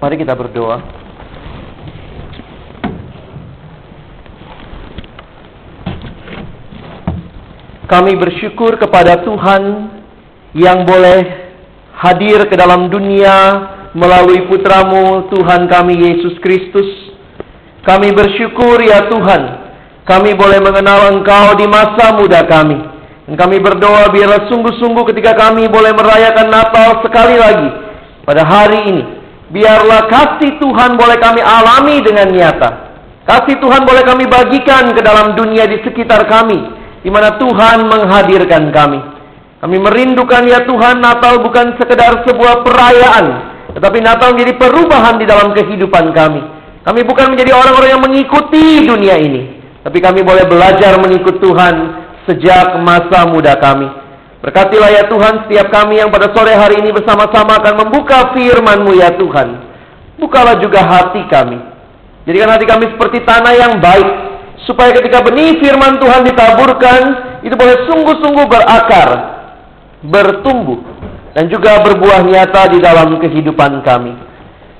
Mari kita berdoa. Kami bersyukur kepada Tuhan yang boleh hadir ke dalam dunia melalui putramu Tuhan kami Yesus Kristus. Kami bersyukur ya Tuhan, kami boleh mengenal Engkau di masa muda kami. Dan kami berdoa biarlah sungguh-sungguh ketika kami boleh merayakan Natal sekali lagi pada hari ini. Biarlah kasih Tuhan boleh kami alami dengan nyata. Kasih Tuhan boleh kami bagikan ke dalam dunia di sekitar kami di mana Tuhan menghadirkan kami. Kami merindukan ya Tuhan Natal bukan sekedar sebuah perayaan, tetapi Natal menjadi perubahan di dalam kehidupan kami. Kami bukan menjadi orang-orang yang mengikuti dunia ini, tapi kami boleh belajar mengikut Tuhan sejak masa muda kami. Berkatilah ya Tuhan setiap kami yang pada sore hari ini bersama-sama akan membuka firman-Mu ya Tuhan. Bukalah juga hati kami. Jadikan hati kami seperti tanah yang baik, supaya ketika benih firman Tuhan ditaburkan itu boleh sungguh-sungguh berakar, bertumbuh dan juga berbuah nyata di dalam kehidupan kami.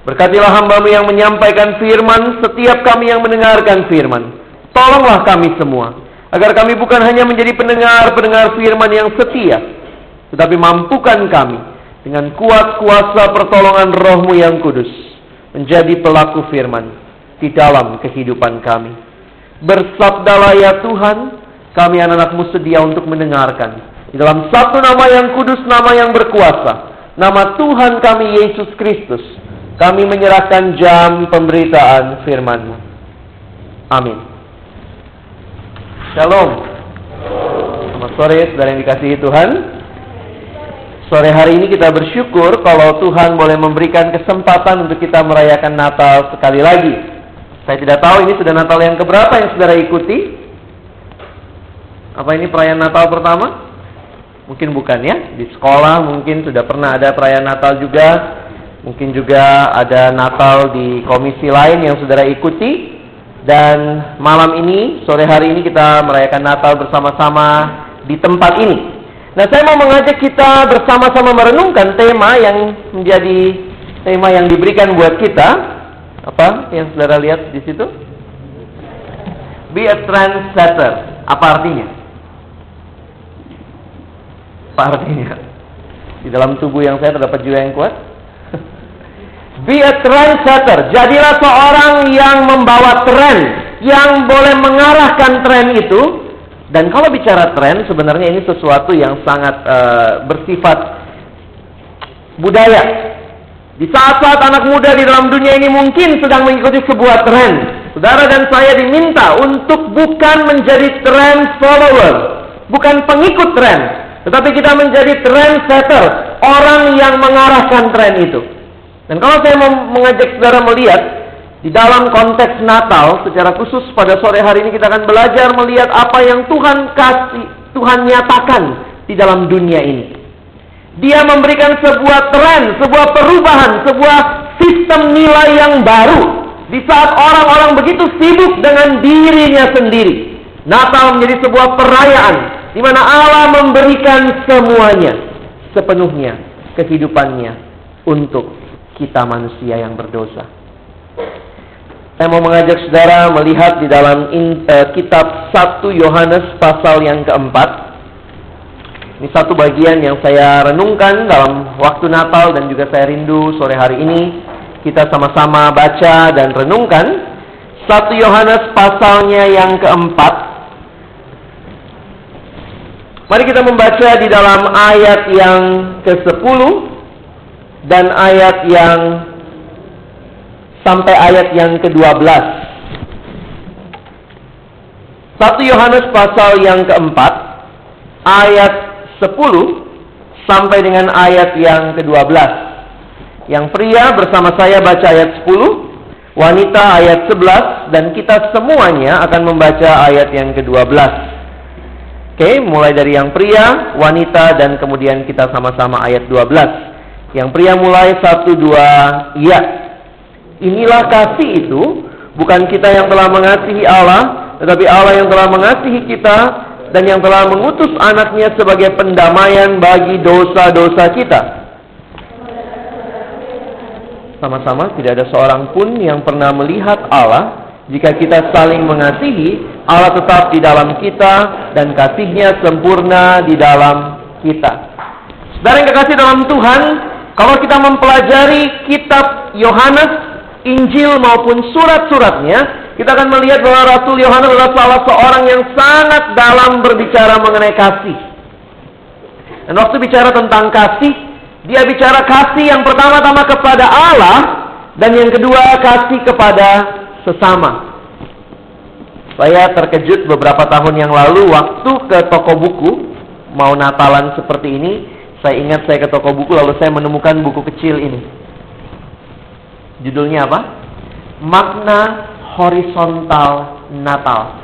Berkatilah hambamu yang menyampaikan firman setiap kami yang mendengarkan firman. Tolonglah kami semua agar kami bukan hanya menjadi pendengar-pendengar firman yang setia, tetapi mampukan kami dengan kuat kuasa pertolongan rohmu yang kudus menjadi pelaku firman di dalam kehidupan kami. Bersabdalah ya Tuhan, kami anak-anakmu sedia untuk mendengarkan. Di dalam satu nama yang kudus, nama yang berkuasa. Nama Tuhan kami Yesus Kristus. Kami menyerahkan jam pemberitaan firman-Mu. Amin. Shalom. Selamat sore, saudara yang dikasihi Tuhan. Sore hari ini kita bersyukur kalau Tuhan boleh memberikan kesempatan untuk kita merayakan Natal sekali lagi. Saya tidak tahu ini sudah Natal yang keberapa yang saudara ikuti. Apa ini perayaan Natal pertama? Mungkin bukan ya. Di sekolah mungkin sudah pernah ada perayaan Natal juga. Mungkin juga ada Natal di komisi lain yang saudara ikuti. Dan malam ini, sore hari ini kita merayakan Natal bersama-sama di tempat ini. Nah, saya mau mengajak kita bersama-sama merenungkan tema yang menjadi tema yang diberikan buat kita apa yang saudara lihat di situ? Be a trendsetter. Apa artinya? Apa artinya? Di dalam tubuh yang saya terdapat jiwa yang kuat. Be a trendsetter. Jadilah seorang yang membawa tren, yang boleh mengarahkan tren itu. Dan kalau bicara tren, sebenarnya ini sesuatu yang sangat uh, bersifat budaya. Di saat-saat anak muda di dalam dunia ini mungkin sedang mengikuti sebuah tren. Saudara dan saya diminta untuk bukan menjadi trend follower, bukan pengikut tren, tetapi kita menjadi trend setter, orang yang mengarahkan tren itu. Dan kalau saya mau mengajak saudara melihat di dalam konteks Natal secara khusus pada sore hari ini kita akan belajar melihat apa yang Tuhan kasih, Tuhan nyatakan di dalam dunia ini. Dia memberikan sebuah tren, sebuah perubahan, sebuah sistem nilai yang baru. Di saat orang-orang begitu sibuk dengan dirinya sendiri. Natal menjadi sebuah perayaan di mana Allah memberikan semuanya sepenuhnya kehidupannya untuk kita manusia yang berdosa. Saya mau mengajak saudara melihat di dalam in, uh, kitab 1 Yohanes pasal yang keempat ini satu bagian yang saya renungkan dalam waktu Natal dan juga saya rindu sore hari ini kita sama-sama baca dan renungkan satu Yohanes pasalnya yang keempat. Mari kita membaca di dalam ayat yang ke-10 dan ayat yang sampai ayat yang ke-12. Satu Yohanes pasal yang keempat ayat 10 sampai dengan ayat yang ke-12. Yang pria bersama saya baca ayat 10, wanita ayat 11 dan kita semuanya akan membaca ayat yang ke-12. Oke, mulai dari yang pria, wanita dan kemudian kita sama-sama ayat 12. Yang pria mulai 1 2 iya. Inilah kasih itu bukan kita yang telah mengasihi Allah, tetapi Allah yang telah mengasihi kita dan yang telah mengutus anaknya sebagai pendamaian bagi dosa-dosa kita. sama-sama tidak ada seorang pun yang pernah melihat Allah. Jika kita saling mengasihi, Allah tetap di dalam kita dan kasihnya sempurna di dalam kita. Saudara yang kekasih dalam Tuhan, kalau kita mempelajari kitab Yohanes, Injil maupun surat-suratnya, kita akan melihat bahwa Rasul Yohanes adalah salah seorang yang sangat dalam berbicara mengenai kasih. Dan waktu bicara tentang kasih, dia bicara kasih yang pertama-tama kepada Allah dan yang kedua kasih kepada sesama. Saya terkejut beberapa tahun yang lalu waktu ke toko buku mau Natalan seperti ini, saya ingat saya ke toko buku lalu saya menemukan buku kecil ini. Judulnya apa? Makna horizontal Natal.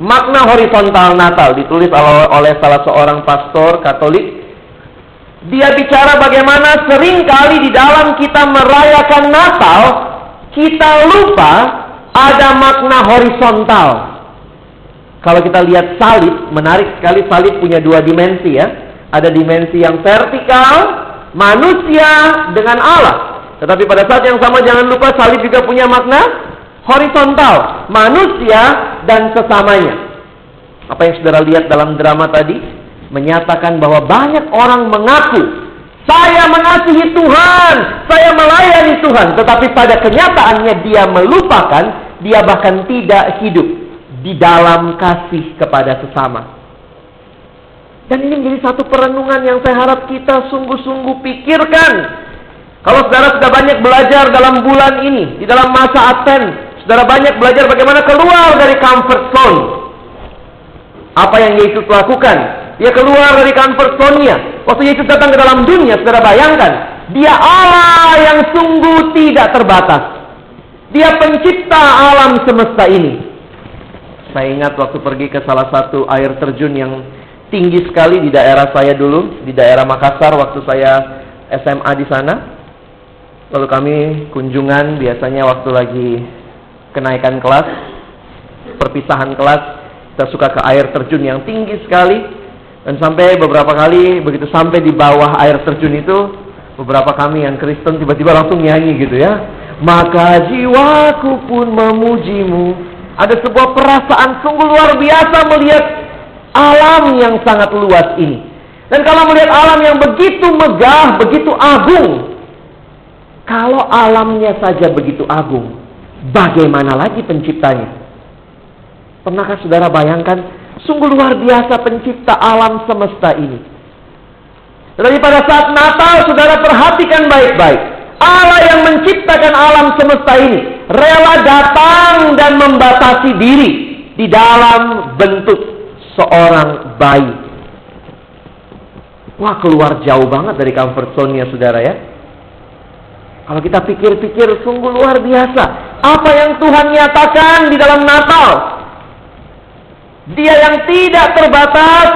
Makna horizontal Natal ditulis oleh salah seorang pastor Katolik dia bicara bagaimana sering kali di dalam kita merayakan Natal, kita lupa ada makna horizontal. Kalau kita lihat salib, menarik sekali salib punya dua dimensi ya. Ada dimensi yang vertikal, manusia dengan Allah. Tetapi pada saat yang sama jangan lupa salib juga punya makna horizontal, manusia dan sesamanya. Apa yang saudara lihat dalam drama tadi? menyatakan bahwa banyak orang mengaku saya mengasihi Tuhan, saya melayani Tuhan, tetapi pada kenyataannya dia melupakan, dia bahkan tidak hidup di dalam kasih kepada sesama. Dan ini menjadi satu perenungan yang saya harap kita sungguh-sungguh pikirkan. Kalau saudara sudah banyak belajar dalam bulan ini, di dalam masa Advent, saudara banyak belajar bagaimana keluar dari comfort zone. Apa yang Yesus lakukan? Dia keluar dari comfort zone-nya. Waktu Yesus datang ke dalam dunia, saudara bayangkan. Dia Allah yang sungguh tidak terbatas. Dia pencipta alam semesta ini. Saya ingat waktu pergi ke salah satu air terjun yang tinggi sekali di daerah saya dulu, di daerah Makassar waktu saya SMA di sana. Lalu kami kunjungan biasanya waktu lagi kenaikan kelas, perpisahan kelas, kita suka ke air terjun yang tinggi sekali. Dan sampai beberapa kali begitu sampai di bawah air terjun itu beberapa kami yang Kristen tiba-tiba langsung nyanyi gitu ya. Maka jiwaku pun memujimu. Ada sebuah perasaan sungguh luar biasa melihat alam yang sangat luas ini. Dan kalau melihat alam yang begitu megah, begitu agung. Kalau alamnya saja begitu agung, bagaimana lagi penciptanya? Pernahkah saudara bayangkan Sungguh luar biasa pencipta alam semesta ini. Tetapi pada saat Natal, saudara perhatikan baik-baik. Allah yang menciptakan alam semesta ini rela datang dan membatasi diri di dalam bentuk seorang bayi. Wah keluar jauh banget dari comfort zone-nya saudara ya. Kalau kita pikir-pikir sungguh luar biasa. Apa yang Tuhan nyatakan di dalam Natal dia yang tidak terbatas,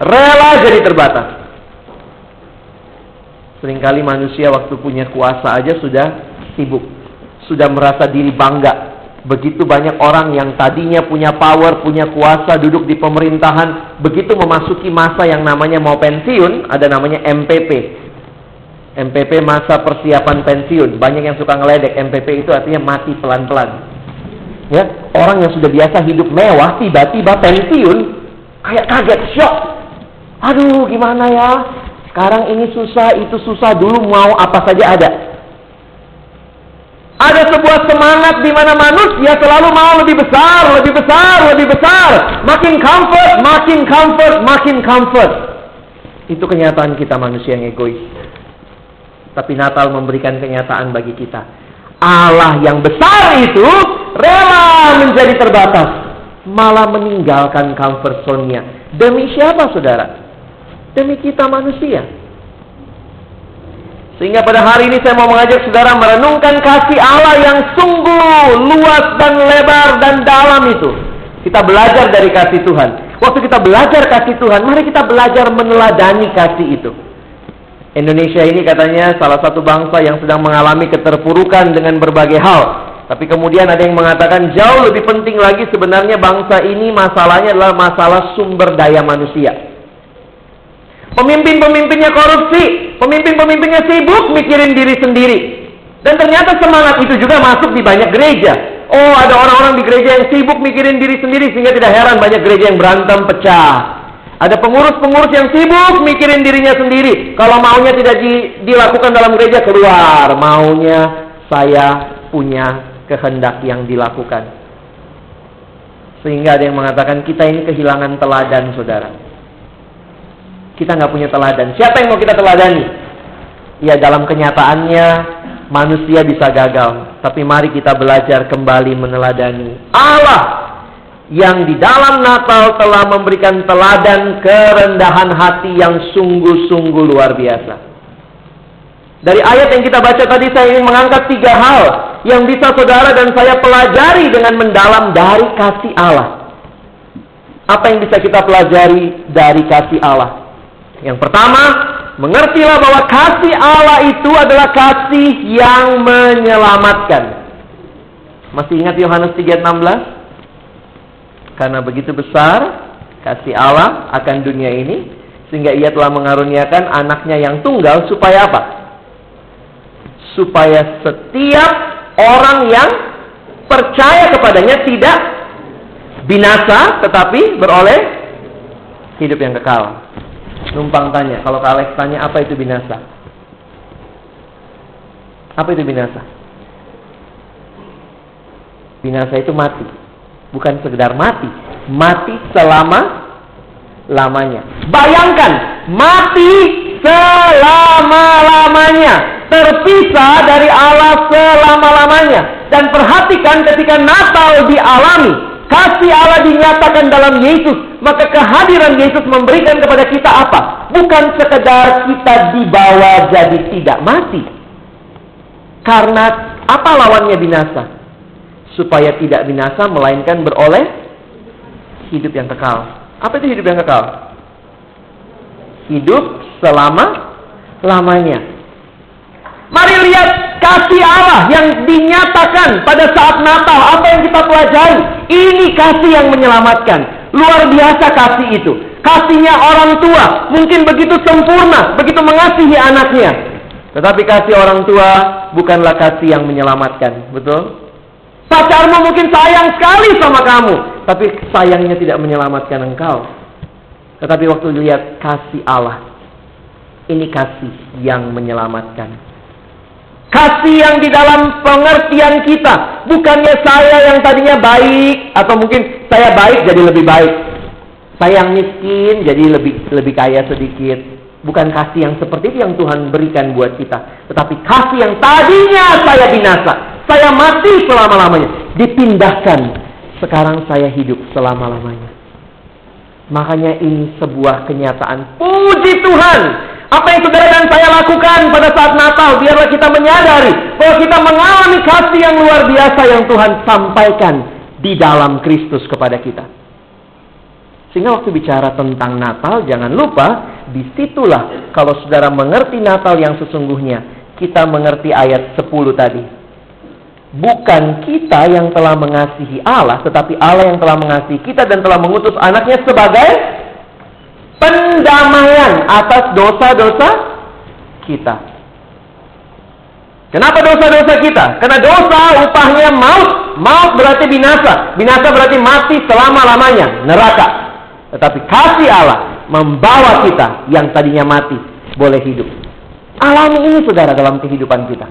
rela jadi terbatas. Seringkali manusia waktu punya kuasa aja sudah sibuk. Sudah merasa diri bangga. Begitu banyak orang yang tadinya punya power, punya kuasa, duduk di pemerintahan. Begitu memasuki masa yang namanya mau pensiun, ada namanya MPP. MPP masa persiapan pensiun. Banyak yang suka ngeledek. MPP itu artinya mati pelan-pelan. Ya, orang yang sudah biasa hidup mewah tiba-tiba pensiun kayak kaget, shock. Aduh, gimana ya? Sekarang ini susah, itu susah, dulu mau apa saja ada. Ada sebuah semangat di mana manusia selalu mau lebih besar, lebih besar, lebih besar. Makin comfort, makin comfort, makin comfort. Itu kenyataan kita manusia yang egois. Tapi Natal memberikan kenyataan bagi kita. Allah yang besar itu rela menjadi terbatas, malah meninggalkan comfort zone-nya. Demi siapa, saudara? Demi kita manusia. Sehingga pada hari ini saya mau mengajak saudara merenungkan kasih Allah yang sungguh luas dan lebar dan dalam itu. Kita belajar dari kasih Tuhan. Waktu kita belajar kasih Tuhan, mari kita belajar meneladani kasih itu. Indonesia ini katanya salah satu bangsa yang sedang mengalami keterpurukan dengan berbagai hal. Tapi kemudian ada yang mengatakan jauh lebih penting lagi sebenarnya bangsa ini masalahnya adalah masalah sumber daya manusia. Pemimpin-pemimpinnya korupsi, pemimpin-pemimpinnya sibuk mikirin diri sendiri. Dan ternyata semangat itu juga masuk di banyak gereja. Oh, ada orang-orang di gereja yang sibuk mikirin diri sendiri sehingga tidak heran banyak gereja yang berantem pecah. Ada pengurus-pengurus yang sibuk mikirin dirinya sendiri. Kalau maunya tidak di, dilakukan dalam gereja keluar, maunya saya punya kehendak yang dilakukan. Sehingga ada yang mengatakan kita ini kehilangan teladan, saudara. Kita nggak punya teladan. Siapa yang mau kita teladani? Ya dalam kenyataannya manusia bisa gagal. Tapi mari kita belajar kembali meneladani Allah yang di dalam Natal telah memberikan teladan kerendahan hati yang sungguh-sungguh luar biasa. Dari ayat yang kita baca tadi saya ingin mengangkat tiga hal yang bisa saudara dan saya pelajari dengan mendalam dari kasih Allah. Apa yang bisa kita pelajari dari kasih Allah? Yang pertama, Mengertilah bahwa kasih Allah itu adalah kasih yang menyelamatkan. Masih ingat Yohanes 3:16? Karena begitu besar kasih Allah akan dunia ini sehingga ia telah mengaruniakan anaknya yang tunggal supaya apa? Supaya setiap orang yang percaya kepadanya tidak binasa tetapi beroleh hidup yang kekal. Numpang tanya, kalau Kak Alex tanya apa itu binasa? Apa itu binasa? Binasa itu mati. Bukan sekedar mati, mati selama lamanya. Bayangkan, mati selama-lamanya, terpisah dari Allah selama-lamanya. Dan perhatikan ketika Natal dialami, kasih Allah dinyatakan dalam Yesus maka kehadiran Yesus memberikan kepada kita apa? Bukan sekedar kita dibawa jadi tidak mati. Karena apa lawannya binasa? Supaya tidak binasa melainkan beroleh hidup yang kekal. Apa itu hidup yang kekal? Hidup selama lamanya. Mari lihat kasih Allah yang dinyatakan pada saat Natal. Apa yang kita pelajari? Ini kasih yang menyelamatkan. Luar biasa kasih itu. Kasihnya orang tua mungkin begitu sempurna, begitu mengasihi anaknya. Tetapi kasih orang tua bukanlah kasih yang menyelamatkan, betul? Pacarmu mungkin sayang sekali sama kamu, tapi sayangnya tidak menyelamatkan engkau. Tetapi waktu lihat kasih Allah, ini kasih yang menyelamatkan. Kasih yang di dalam pengertian kita. Bukannya saya yang tadinya baik. Atau mungkin saya baik jadi lebih baik. Saya yang miskin jadi lebih lebih kaya sedikit. Bukan kasih yang seperti itu yang Tuhan berikan buat kita. Tetapi kasih yang tadinya saya binasa. Saya mati selama-lamanya. Dipindahkan. Sekarang saya hidup selama-lamanya. Makanya ini sebuah kenyataan. Puji Tuhan. Apa yang saudara dan saya lakukan pada saat Natal, biarlah kita menyadari bahwa kita mengalami kasih yang luar biasa yang Tuhan sampaikan di dalam Kristus kepada kita. Sehingga waktu bicara tentang Natal, jangan lupa, di situlah kalau saudara mengerti Natal yang sesungguhnya, kita mengerti ayat 10 tadi. Bukan kita yang telah mengasihi Allah, tetapi Allah yang telah mengasihi kita dan telah mengutus anaknya sebagai pendamaian atas dosa-dosa kita. Kenapa dosa-dosa kita? Karena dosa upahnya maut. Maut berarti binasa. Binasa berarti mati selama-lamanya. Neraka. Tetapi kasih Allah membawa kita yang tadinya mati boleh hidup. Alami ini saudara dalam kehidupan kita.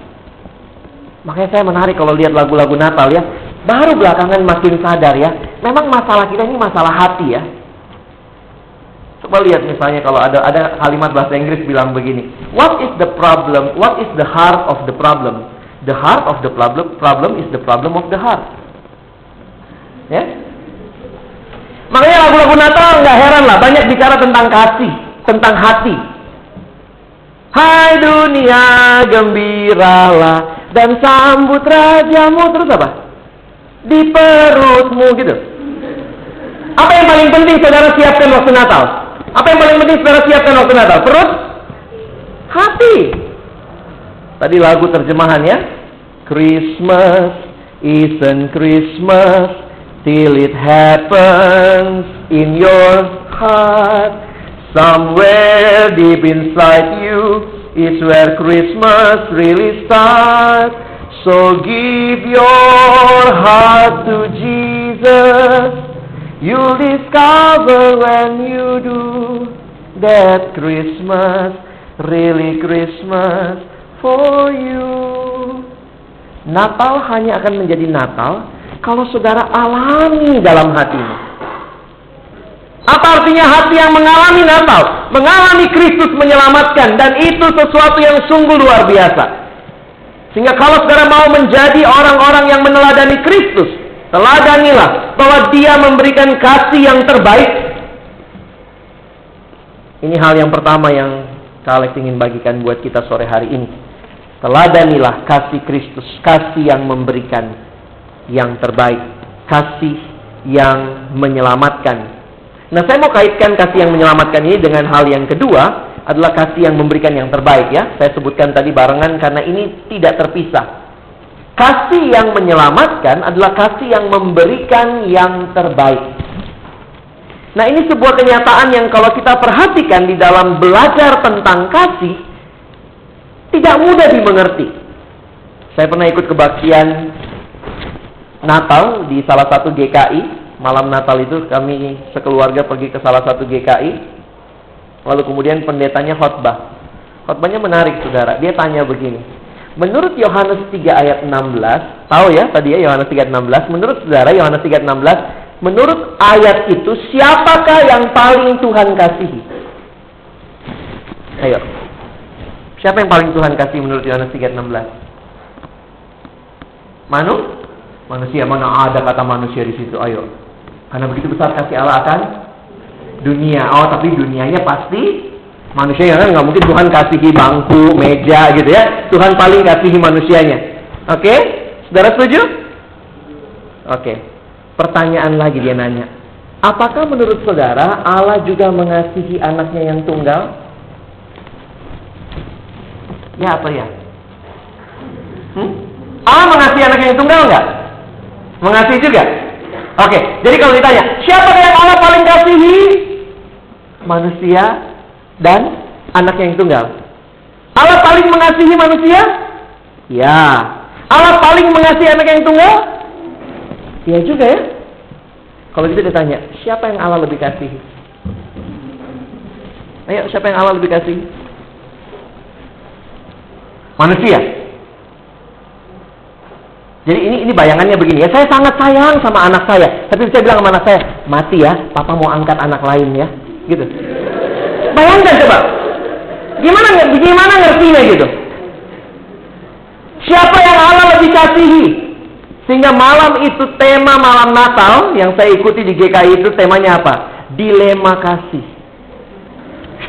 Makanya saya menarik kalau lihat lagu-lagu Natal ya. Baru belakangan makin sadar ya. Memang masalah kita ini masalah hati ya. Coba lihat misalnya kalau ada ada kalimat bahasa Inggris bilang begini, what is the problem? What is the heart of the problem? The heart of the problem problem is the problem of the heart. Ya? Makanya lagu-lagu Natal nggak heran lah banyak bicara tentang kasih, tentang hati. Hai dunia gembiralah dan sambut rajamu terus apa? Di perutmu gitu. Apa yang paling penting saudara siapkan waktu Natal? Apa yang paling penting saudara siapkan waktu Natal? Perut? Hati. Tadi lagu terjemahan ya. Christmas isn't Christmas till it happens in your heart. Somewhere deep inside you is where Christmas really starts. So give your heart to Jesus. You'll discover when you do that Christmas really Christmas for you. Natal hanya akan menjadi Natal kalau saudara alami dalam hatimu. Apa artinya hati yang mengalami Natal? Mengalami Kristus menyelamatkan dan itu sesuatu yang sungguh luar biasa. Sehingga kalau saudara mau menjadi orang-orang yang meneladani Kristus, teladanilah bahwa Dia memberikan kasih yang terbaik. Ini hal yang pertama yang Alex ingin bagikan buat kita sore hari ini. Teladanilah kasih Kristus, kasih yang memberikan yang terbaik, kasih yang menyelamatkan. Nah, saya mau kaitkan kasih yang menyelamatkan ini dengan hal yang kedua, adalah kasih yang memberikan yang terbaik ya. Saya sebutkan tadi barengan karena ini tidak terpisah. Kasih yang menyelamatkan adalah kasih yang memberikan yang terbaik. Nah ini sebuah kenyataan yang kalau kita perhatikan di dalam belajar tentang kasih, tidak mudah dimengerti. Saya pernah ikut kebaktian Natal di salah satu GKI. Malam Natal itu kami sekeluarga pergi ke salah satu GKI. Lalu kemudian pendetanya khotbah. Khotbahnya menarik saudara. Dia tanya begini. Menurut Yohanes 3 ayat 16, tahu ya tadi ya Yohanes 3 ayat 16, menurut saudara Yohanes 3 ayat 16, Menurut ayat itu, siapakah yang paling Tuhan kasihi? Ayo. Siapa yang paling Tuhan kasih menurut Yohanes 3:16? Manu? Manusia mana ada kata manusia di situ? Ayo. Karena begitu besar kasih Allah akan dunia. Oh, tapi dunianya pasti manusia yang kan nggak mungkin Tuhan kasihi bangku, meja gitu ya. Tuhan paling kasihi manusianya. Oke? Okay? Saudara setuju? Oke. Okay. Pertanyaan lagi dia nanya, apakah menurut saudara Allah juga mengasihi anaknya yang tunggal? Ya apa ya? Hmm? Allah mengasihi anaknya yang tunggal enggak? Mengasihi juga? Oke, jadi kalau ditanya, siapa yang Allah paling kasihi? Manusia dan anaknya yang tunggal. Allah paling mengasihi manusia? Ya. Allah paling mengasihi anak yang tunggal? Iya juga ya. Kalau kita ditanya, siapa yang Allah lebih kasih? Ayo, siapa yang Allah lebih kasih? Manusia. Jadi ini ini bayangannya begini ya. Saya sangat sayang sama anak saya, tapi saya bilang sama anak saya, mati ya, papa mau angkat anak lain ya, gitu. Bayangkan coba. Gimana gimana ngertinya gitu? Siapa yang Allah lebih kasihi? Sehingga malam itu tema malam Natal yang saya ikuti di GKI itu temanya apa? Dilema kasih.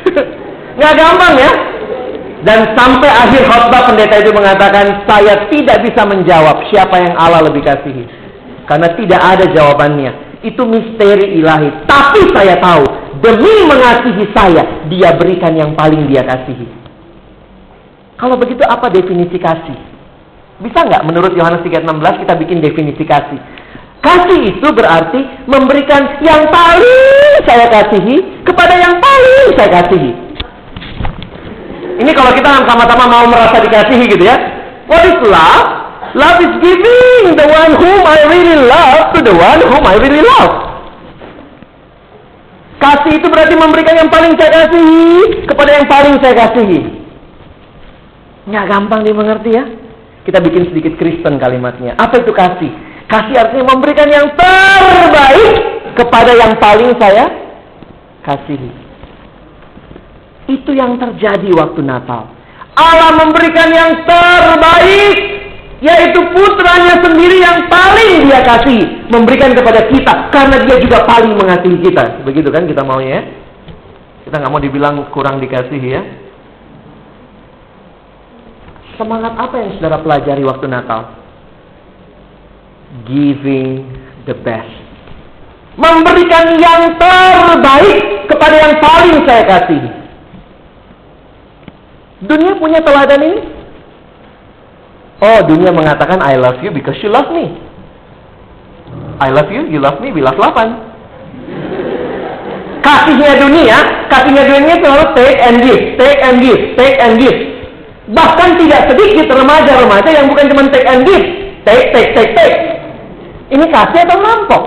Nggak gampang ya. Dan sampai akhir khotbah pendeta itu mengatakan saya tidak bisa menjawab siapa yang Allah lebih kasihi. Karena tidak ada jawabannya. Itu misteri ilahi. Tapi saya tahu demi mengasihi saya dia berikan yang paling dia kasihi. Kalau begitu apa definisi kasih? Bisa nggak menurut Yohanes 3:16 kita bikin definisi kasih? Kasih itu berarti memberikan yang paling saya kasihi kepada yang paling saya kasihi. Ini kalau kita sama-sama mau merasa dikasihi gitu ya. What is love? Love is giving the one whom I really love to the one whom I really love. Kasih itu berarti memberikan yang paling saya kasihi kepada yang paling saya kasihi. Nggak gampang dimengerti ya. Kita bikin sedikit Kristen kalimatnya. Apa itu kasih? Kasih artinya memberikan yang terbaik kepada yang paling saya kasihi. Itu yang terjadi waktu Natal. Allah memberikan yang terbaik yaitu putranya sendiri yang paling dia kasih memberikan kepada kita karena dia juga paling mengasihi kita begitu kan kita maunya ya kita nggak mau dibilang kurang dikasih ya Semangat apa yang saudara pelajari waktu Natal? Giving the best. Memberikan yang terbaik kepada yang paling saya kasih. Dunia punya teladan ini? Oh, dunia mengatakan I love you because you love me. I love you, you love me, we love lapan. Kasihnya dunia, kasihnya dunia selalu take and give, take and give, take and give. Bahkan tidak sedikit remaja-remaja yang bukan cuma take and give. Take, take, take, take. Ini kasih atau nampok?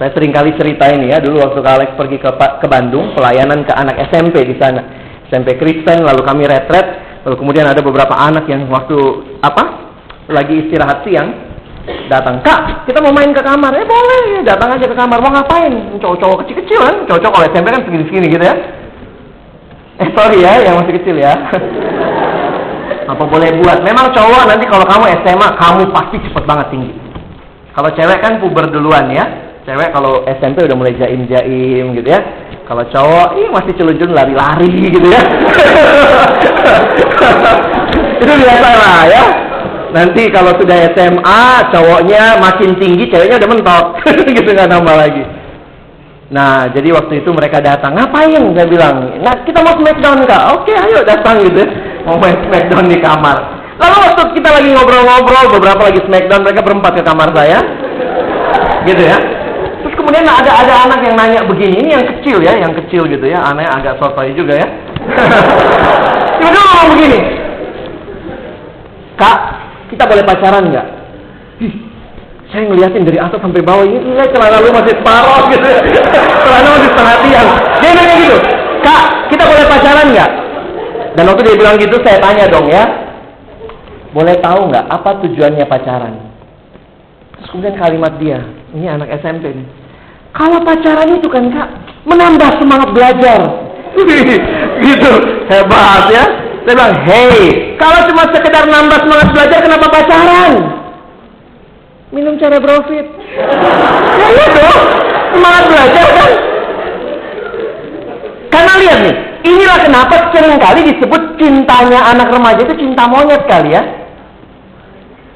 Saya sering kali cerita ini ya, dulu waktu Alex pergi ke, ke Bandung, pelayanan ke anak SMP di sana. SMP Kristen, lalu kami retret, lalu kemudian ada beberapa anak yang waktu apa? Lagi istirahat siang, datang kak kita mau main ke kamar. Eh boleh datang aja ke kamar. Mau ngapain? Cowok-cowok kecil-kecil kan cowok-cowok kalau SMP kan segini-segini gitu ya. Eh sorry ya yang masih kecil ya. Apa boleh buat? Memang cowok nanti kalau kamu SMA kamu pasti cepet banget tinggi. Kalau cewek kan puber duluan ya cewek kalau SMP udah mulai jaim-jaim gitu ya kalau cowok ih masih celujun lari-lari gitu ya itu biasa lah ya Nanti kalau sudah SMA, cowoknya makin tinggi, ceweknya udah mentok. gitu nggak nambah lagi. Nah, jadi waktu itu mereka datang, ngapain? Saya bilang, nah kita mau smackdown kak. Oke, ayo datang gitu. Mau main smackdown di kamar. Lalu waktu kita lagi ngobrol-ngobrol, beberapa lagi smackdown, mereka berempat ke kamar saya. Gitu ya. Kemudian ada ada anak yang nanya begini, ini yang kecil ya, yang kecil gitu ya, aneh agak sotoy juga ya. Tiba-tiba ngomong begini, Kak, kita boleh pacaran nggak? Saya ngeliatin dari atas sampai bawah ini, iya celana lu masih separoh gitu. celana masih setengah tiang. Dia nanya gitu, kak, kita boleh pacaran nggak? Dan waktu dia bilang gitu, saya tanya dong ya, boleh tahu nggak apa tujuannya pacaran? Terus kemudian kalimat dia, ini anak SMP nih. Kalau pacaran itu kan kak, menambah semangat belajar. gitu, hebat ya. Saya bilang, hei, kalau cuma sekedar nambah semangat belajar, kenapa pacaran? Minum cara profit. ya iya dong, semangat belajar kan? Karena lihat nih, inilah kenapa sering kali disebut cintanya anak remaja itu cinta monyet kali ya.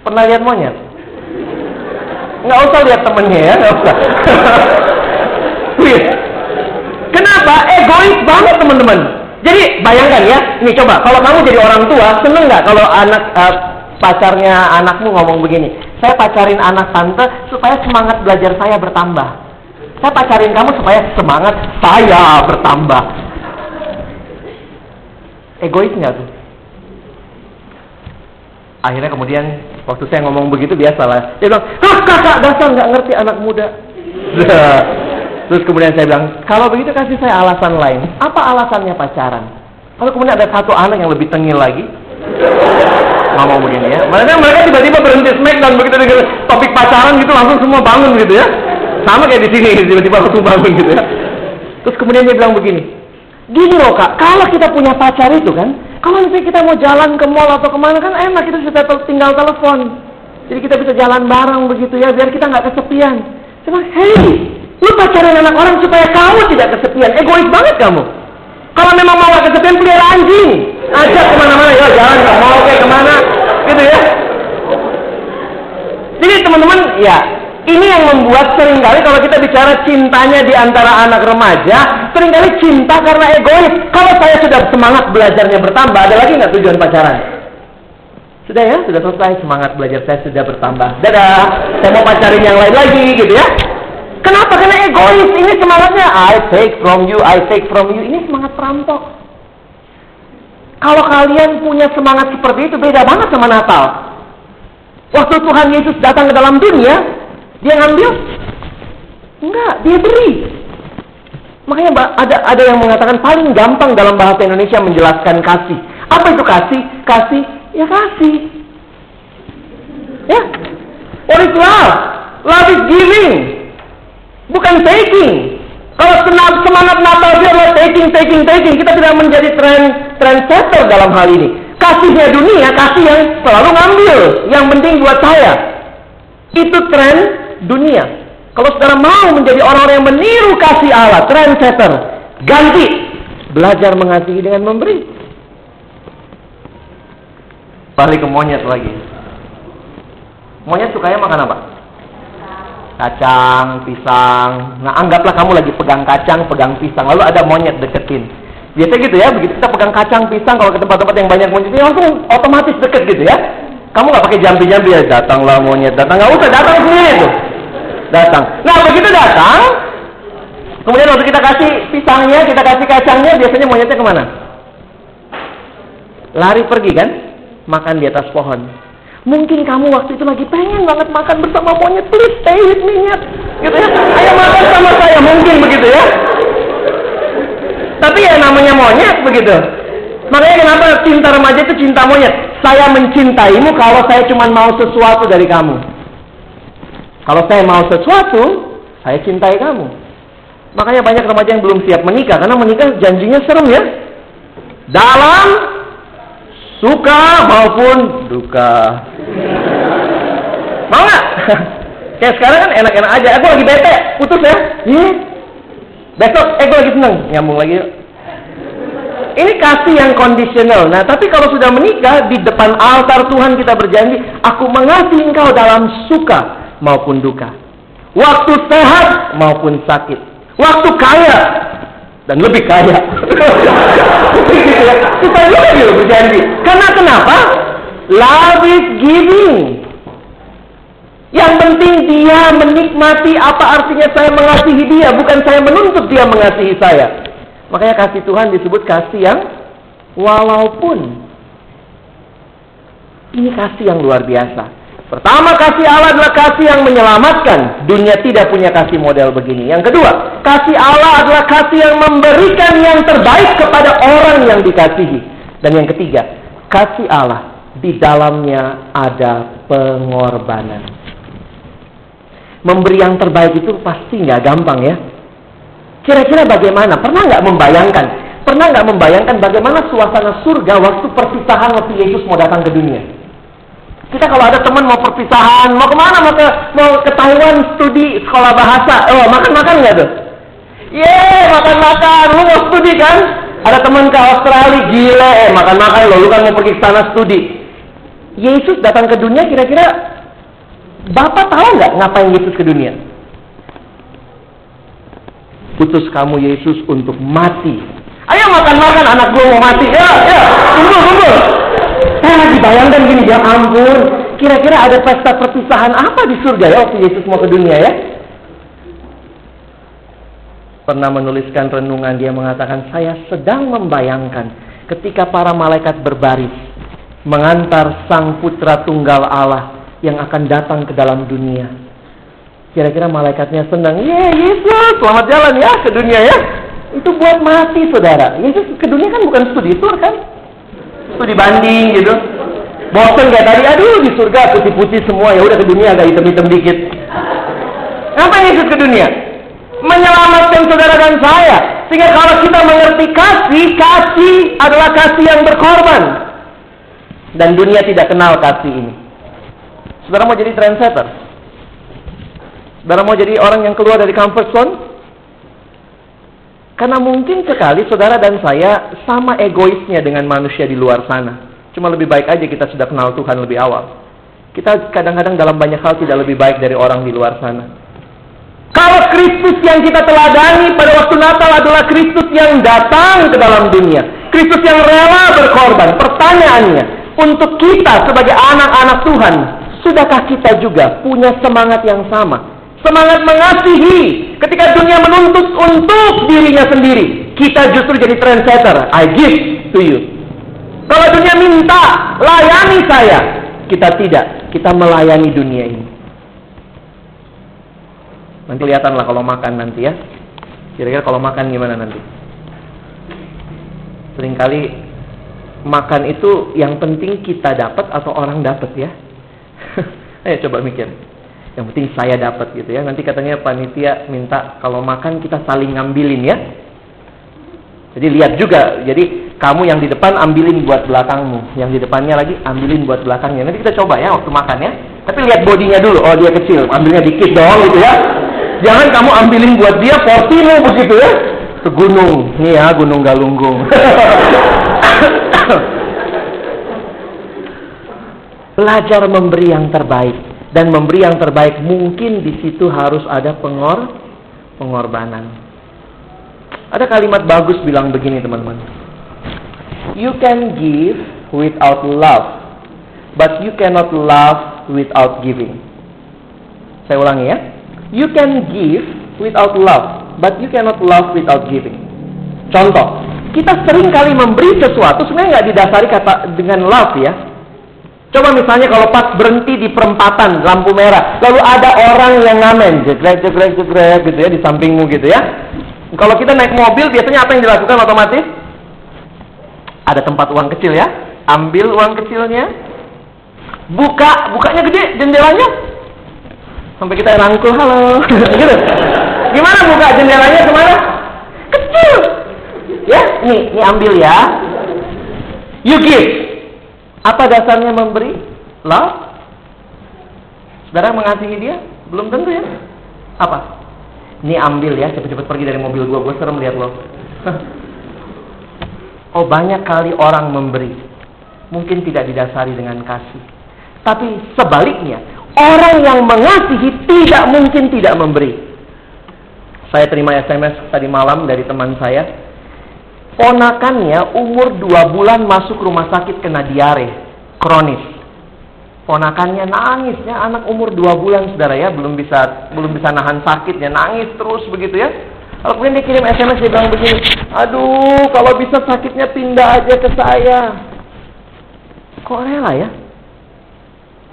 Pernah lihat monyet? Nggak usah lihat temennya ya, nggak usah. Kenapa? Egois banget teman-teman. Jadi bayangkan ya, ini coba kalau kamu jadi orang tua, seneng nggak kalau anak uh, pacarnya anakmu ngomong begini, saya pacarin anak tante supaya semangat belajar saya bertambah. Saya pacarin kamu supaya semangat saya bertambah. Egois nggak tuh? Akhirnya kemudian waktu saya ngomong begitu biasalah. Dia bilang, ah kakak dasar nggak ngerti anak muda. Terus kemudian saya bilang, kalau begitu kasih saya alasan lain. Apa alasannya pacaran? Kalau kemudian ada satu anak yang lebih tengil lagi, ngomong begini ya. Mereka mereka tiba-tiba berhenti dan begitu dengan topik pacaran gitu langsung semua bangun gitu ya. Sama kayak di sini tiba-tiba langsung bangun gitu ya. Terus kemudian dia bilang begini, gini loh kak, kalau kita punya pacar itu kan, kalau misalnya kita mau jalan ke mall atau ke mana kan enak kita sudah tinggal telepon. Jadi kita bisa jalan bareng begitu ya, biar kita nggak kesepian. Cuma, hey, Lu pacaran anak orang supaya kamu tidak kesepian. Egois banget kamu. Kalau memang mau kesepian, pelihara anjing. Ajak ke mana-mana. Ya jalan gak mau kayak ke mana. Gitu ya. Jadi teman-teman, ya ini yang membuat sering kali kalau kita bicara cintanya di antara anak remaja, sering kali cinta karena egois. Kalau saya sudah semangat belajarnya bertambah, ada lagi nggak tujuan pacaran? Sudah ya, sudah selesai semangat belajar saya sudah bertambah. Dadah, saya mau pacarin yang lain lagi gitu ya. Kenapa? Karena egois. Ini semangatnya I take from you, I take from you. Ini semangat perampok. Kalau kalian punya semangat seperti itu beda banget sama Natal. Waktu Tuhan Yesus datang ke dalam dunia, dia ngambil? Enggak, dia beri. Makanya ada ada yang mengatakan paling gampang dalam bahasa Indonesia menjelaskan kasih. Apa itu kasih? Kasih, ya kasih. Ya. What is love? Love is giving. Bukan taking. Kalau semangat Natal itu adalah taking, taking, taking, kita tidak menjadi trend trendsetter dalam hal ini. Kasihnya dunia, kasih yang selalu ngambil. Yang penting buat saya. Itu tren dunia. Kalau saudara mau menjadi orang-orang yang meniru kasih Allah, trendsetter, ganti. Belajar mengasihi dengan memberi. Balik ke monyet lagi. Monyet sukanya makan apa? kacang, pisang. Nah, anggaplah kamu lagi pegang kacang, pegang pisang, lalu ada monyet deketin. Biasanya gitu ya, begitu kita pegang kacang, pisang, kalau ke tempat-tempat yang banyak monyet, ya langsung otomatis deket gitu ya. Kamu nggak pakai jambi-jambi ya, datanglah monyet, datang nggak usah, datang sendiri tuh. Datang. Nah, begitu datang, kemudian waktu kita kasih pisangnya, kita kasih kacangnya, biasanya monyetnya ke mana? Lari pergi kan? Makan di atas pohon. Mungkin kamu waktu itu lagi pengen banget makan bersama monyet. Please stay with me, nyet. Gitu ya. Ayo makan sama saya. Mungkin begitu ya. Tapi ya namanya monyet begitu. Makanya kenapa cinta remaja itu cinta monyet. Saya mencintaimu kalau saya cuma mau sesuatu dari kamu. Kalau saya mau sesuatu, saya cintai kamu. Makanya banyak remaja yang belum siap menikah. Karena menikah janjinya serem ya. Dalam, suka maupun duka. Mau nggak? Kayak sekarang kan enak-enak aja. Aku lagi bete, putus ya. Yeah. Besok, eh gue lagi seneng. Nyambung lagi yuk. Ini kasih yang kondisional. Nah, tapi kalau sudah menikah, di depan altar Tuhan kita berjanji, aku mengasihi engkau dalam suka maupun duka. Waktu sehat maupun sakit. Waktu kaya dan lebih kaya. kita juga berjanji. Karena kenapa? Love is giving. Yang penting dia menikmati apa artinya saya mengasihi dia, bukan saya menuntut dia mengasihi saya. Makanya kasih Tuhan disebut kasih yang walaupun. Ini kasih yang luar biasa. Pertama, kasih Allah adalah kasih yang menyelamatkan. Dunia tidak punya kasih model begini. Yang kedua, kasih Allah adalah kasih yang memberikan yang terbaik kepada orang yang dikasihi. Dan yang ketiga, kasih Allah di dalamnya ada pengorbanan. Memberi yang terbaik itu pasti nggak gampang ya. Kira-kira bagaimana? Pernah nggak membayangkan? Pernah nggak membayangkan bagaimana suasana surga waktu perpisahan waktu Yesus mau datang ke dunia? Kita kalau ada teman mau perpisahan, mau ke mana? Mau ke, mau ke studi sekolah bahasa. Oh, makan-makan nggak tuh? Yeay, makan-makan. Lu mau studi kan? Ada teman ke Australia, gila. Eh, makan-makan lo. Lu kan mau pergi ke sana studi. Yesus datang ke dunia, kira-kira Bapak tahu nggak ngapain Yesus ke dunia? Putus kamu Yesus untuk mati. Ayo makan-makan anak gue mau mati. Ya, ya, tunggu, tunggu. Saya lagi bayangkan gini, ya ampun. Kira-kira ada pesta perpisahan apa di surga ya waktu Yesus mau ke dunia ya? Pernah menuliskan renungan dia mengatakan saya sedang membayangkan ketika para malaikat berbaris mengantar sang putra tunggal Allah yang akan datang ke dalam dunia Kira-kira malaikatnya senang, ya Yesus, selamat jalan ya ke dunia ya. Itu buat mati saudara. Yesus ke dunia kan bukan studi tour kan? Studi banding gitu. Bosan kayak tadi, aduh di surga putih-putih semua ya udah ke dunia agak hitam-hitam dikit. Apa Yesus ke dunia? Menyelamatkan saudara dan saya. Sehingga kalau kita mengerti kasih, kasih adalah kasih yang berkorban. Dan dunia tidak kenal kasih ini. Saudara mau jadi trendsetter? Saudara mau jadi orang yang keluar dari comfort zone? Karena mungkin sekali saudara dan saya sama egoisnya dengan manusia di luar sana. Cuma lebih baik aja kita sudah kenal Tuhan lebih awal. Kita kadang-kadang dalam banyak hal tidak lebih baik dari orang di luar sana. Kalau Kristus yang kita teladani pada waktu Natal adalah Kristus yang datang ke dalam dunia. Kristus yang rela berkorban. Pertanyaannya, untuk kita sebagai anak-anak Tuhan, sudahkah kita juga punya semangat yang sama? Semangat mengasihi ketika dunia menuntut untuk dirinya sendiri. Kita justru jadi trendsetter. I give to you. Kalau dunia minta, layani saya. Kita tidak. Kita melayani dunia ini. Nanti kelihatanlah kalau makan nanti ya. Kira-kira kalau makan gimana nanti? Seringkali makan itu yang penting kita dapat atau orang dapat ya. Ayo coba mikir. Yang penting saya dapat gitu ya. Nanti katanya panitia minta kalau makan kita saling ngambilin ya. Jadi lihat juga. Jadi kamu yang di depan ambilin buat belakangmu, yang di depannya lagi ambilin buat belakangnya. Nanti kita coba ya waktu makan ya. Tapi lihat bodinya dulu. Oh dia kecil, ambilnya dikit dong gitu ya. Jangan kamu ambilin buat dia porsimu begitu ya. Ke gunung, nih ya Gunung Galunggung. Belajar memberi yang terbaik dan memberi yang terbaik mungkin di situ harus ada pengor pengorbanan. Ada kalimat bagus bilang begini teman-teman. You can give without love, but you cannot love without giving. Saya ulangi ya. You can give without love, but you cannot love without giving. Contoh, kita sering kali memberi sesuatu sebenarnya nggak didasari kata dengan love ya. Coba misalnya kalau pas berhenti di perempatan lampu merah, lalu ada orang yang ngamen, jegrek jegrek jegrek gitu ya di sampingmu gitu ya. Kalau kita naik mobil biasanya apa yang dilakukan otomatis? Ada tempat uang kecil ya. Ambil uang kecilnya. Buka, bukanya gede jendelanya. Sampai kita rangkul, halo. gitu. Gimana buka jendelanya ke mana? Kecil. Ya, nih, ini ambil ya. You give. Apa dasarnya memberi? Love. Saudara mengasihi dia? Belum tentu ya. Apa? Ini ambil ya, cepet-cepet pergi dari mobil gua, gua serem lihat lo. oh banyak kali orang memberi. Mungkin tidak didasari dengan kasih. Tapi sebaliknya, orang yang mengasihi tidak mungkin tidak memberi. Saya terima SMS tadi malam dari teman saya. Ponakannya umur 2 bulan masuk rumah sakit kena diare kronis. Ponakannya nangisnya anak umur dua bulan saudara ya belum bisa belum bisa nahan sakitnya nangis terus begitu ya. Kalau kemudian dia kirim SMS dia bilang begini, aduh kalau bisa sakitnya pindah aja ke saya. Kok rela ya?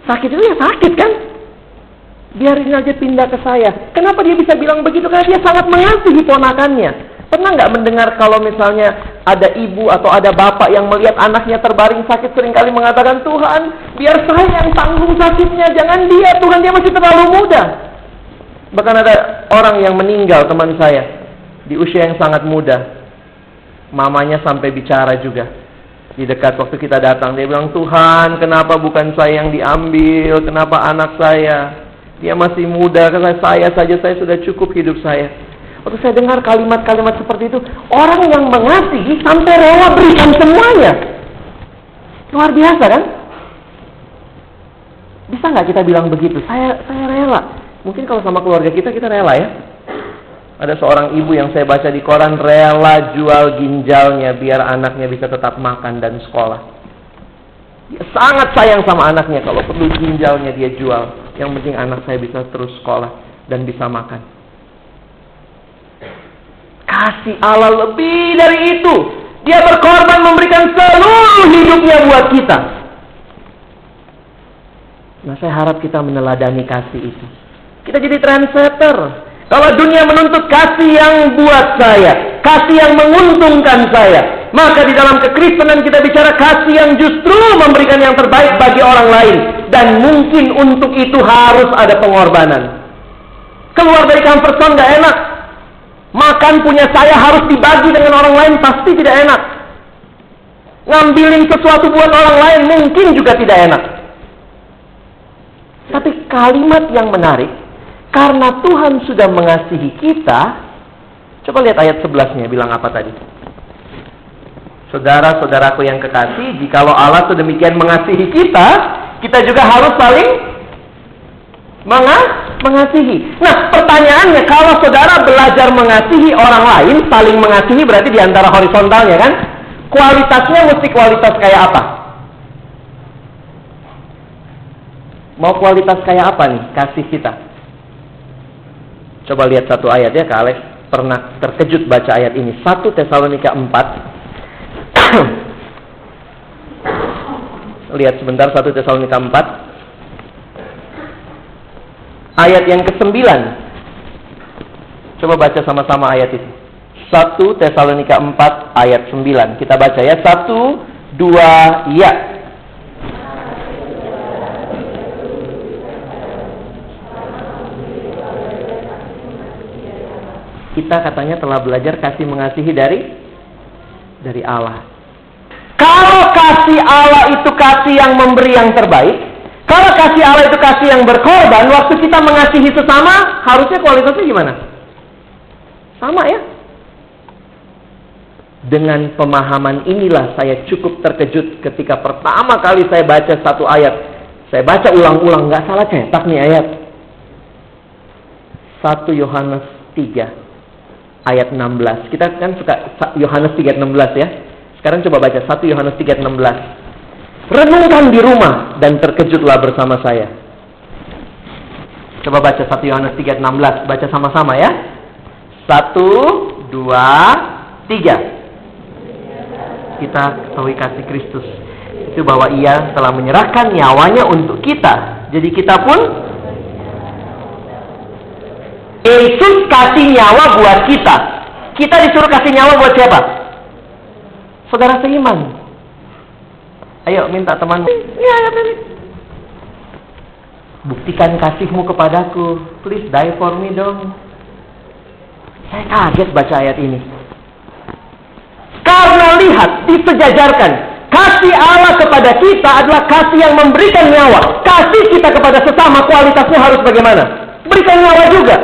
Sakit itu ya sakit kan? Biarin aja pindah ke saya. Kenapa dia bisa bilang begitu? Karena dia sangat mengasihi ponakannya. Pernah nggak mendengar kalau misalnya ada ibu atau ada bapak yang melihat anaknya terbaring sakit sering kali mengatakan Tuhan biar saya yang tanggung sakitnya jangan dia Tuhan dia masih terlalu muda. Bahkan ada orang yang meninggal teman saya di usia yang sangat muda. Mamanya sampai bicara juga di dekat waktu kita datang dia bilang Tuhan kenapa bukan saya yang diambil kenapa anak saya dia masih muda karena saya saja saya sudah cukup hidup saya Waktu saya dengar kalimat-kalimat seperti itu, orang yang mengasihi sampai rela berikan semuanya. Luar biasa kan? Bisa nggak kita bilang begitu? Saya saya rela. Mungkin kalau sama keluarga kita kita rela ya. Ada seorang ibu yang saya baca di koran rela jual ginjalnya biar anaknya bisa tetap makan dan sekolah. Dia sangat sayang sama anaknya kalau perlu ginjalnya dia jual. Yang penting anak saya bisa terus sekolah dan bisa makan. Kasih Allah lebih dari itu. Dia berkorban memberikan seluruh hidupnya buat kita. Nah, saya harap kita meneladani kasih itu. Kita jadi trendsetter. Kalau dunia menuntut kasih yang buat saya, kasih yang menguntungkan saya, maka di dalam kekristenan kita bicara kasih yang justru memberikan yang terbaik bagi orang lain dan mungkin untuk itu harus ada pengorbanan. Keluar dari comfort zone gak enak, Makan punya saya harus dibagi dengan orang lain pasti tidak enak. Ngambilin sesuatu buat orang lain mungkin juga tidak enak. Tapi kalimat yang menarik, karena Tuhan sudah mengasihi kita, coba lihat ayat 11-nya bilang apa tadi? Saudara-saudaraku yang kekasih, jikalau Allah sedemikian mengasihi kita, kita juga harus saling mengasihi mengasihi. Nah, pertanyaannya kalau saudara belajar mengasihi orang lain, saling mengasihi berarti di antara horizontalnya kan? Kualitasnya mesti kualitas kayak apa? Mau kualitas kayak apa nih kasih kita? Coba lihat satu ayat ya, Kak Alex pernah terkejut baca ayat ini. 1 Tesalonika 4. lihat sebentar 1 Tesalonika 4 ayat yang ke-9. Coba baca sama-sama ayat itu. 1 Tesalonika 4 ayat 9. Kita baca ya. 1 2 ya. Kita katanya telah belajar kasih mengasihi dari dari Allah. Kalau kasih Allah itu kasih yang memberi yang terbaik, kalau kasih Allah itu kasih yang berkorban, waktu kita mengasihi sesama, harusnya kualitasnya gimana? Sama ya. Dengan pemahaman inilah saya cukup terkejut ketika pertama kali saya baca satu ayat. Saya baca ulang-ulang, nggak salah cetak nih ayat. 1 Yohanes 3 ayat 16. Kita kan suka Yohanes 3:16 ya. Sekarang coba baca 1 Yohanes 3:16. Renungkan di rumah dan terkejutlah bersama saya. Coba baca 1 Yohanes 3:16, baca sama-sama ya. 1 2 3. kita ketahui kasih Kristus itu bahwa ia telah menyerahkan nyawanya untuk kita. Jadi kita pun Yesus kasih nyawa buat kita. Kita disuruh kasih nyawa buat siapa? Saudara seiman. Ayo minta teman. Ya, ya, Buktikan kasihmu kepadaku. Please die for me dong. Saya kaget baca ayat ini. Karena lihat, disejajarkan. Kasih Allah kepada kita adalah kasih yang memberikan nyawa. Kasih kita kepada sesama kualitasnya harus bagaimana? Berikan nyawa juga.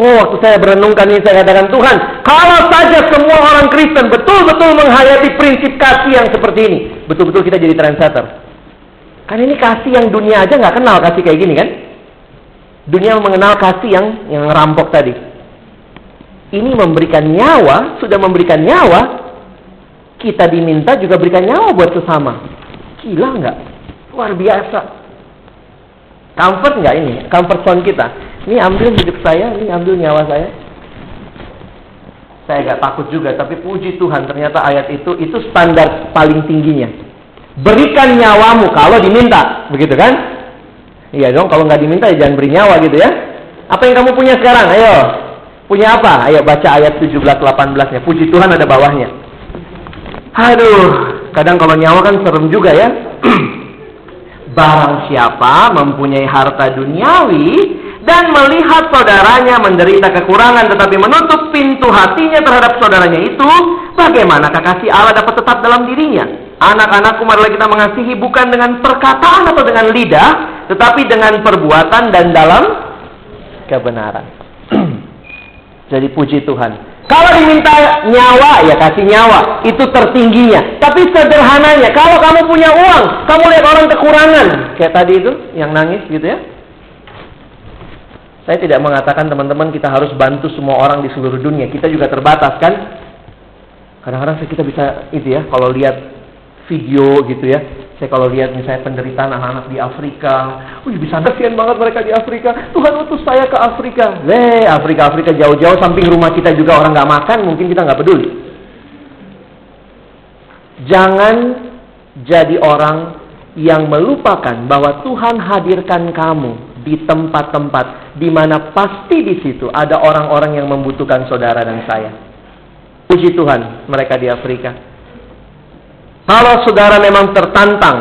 Oh, waktu saya berenungkan ini saya katakan Tuhan, kalau saja semua orang Kristen betul-betul menghayati prinsip kasih yang seperti ini, betul-betul kita jadi trendsetter. Kan ini kasih yang dunia aja nggak kenal kasih kayak gini kan? Dunia mengenal kasih yang yang rampok tadi. Ini memberikan nyawa, sudah memberikan nyawa, kita diminta juga berikan nyawa buat sesama. Gila nggak? Luar biasa. Comfort nggak ini? Comfort zone kita. Ini ambil hidup saya, ini ambil nyawa saya. Saya agak takut juga, tapi puji Tuhan ternyata ayat itu itu standar paling tingginya. Berikan nyawamu kalau diminta, begitu kan? Iya dong, kalau nggak diminta ya jangan beri nyawa gitu ya. Apa yang kamu punya sekarang? Ayo, Punya apa? Ayo baca ayat 17-18-nya. Puji Tuhan ada bawahnya. Aduh, kadang kalau nyawa kan serem juga ya. Barang siapa mempunyai harta duniawi dan melihat saudaranya menderita kekurangan tetapi menutup pintu hatinya terhadap saudaranya itu, bagaimana kasih Allah dapat tetap dalam dirinya? Anak-anakku marilah kita mengasihi bukan dengan perkataan atau dengan lidah, tetapi dengan perbuatan dan dalam kebenaran. Jadi puji Tuhan. Kalau diminta nyawa, ya kasih nyawa. Itu tertingginya. Tapi sederhananya, kalau kamu punya uang, kamu lihat orang kekurangan. Kayak tadi itu, yang nangis gitu ya. Saya tidak mengatakan teman-teman kita harus bantu semua orang di seluruh dunia. Kita juga terbatas kan. Kadang-kadang kita bisa itu ya, kalau lihat video gitu ya, saya kalau lihat misalnya penderitaan anak-anak di Afrika, wih bisa kasihan banget mereka di Afrika. Tuhan utus saya ke Afrika. Le, Afrika, Afrika jauh-jauh samping rumah kita juga orang nggak makan, mungkin kita nggak peduli. Jangan jadi orang yang melupakan bahwa Tuhan hadirkan kamu di tempat-tempat di mana pasti di situ ada orang-orang yang membutuhkan saudara dan saya. Puji Tuhan, mereka di Afrika. Kalau saudara memang tertantang,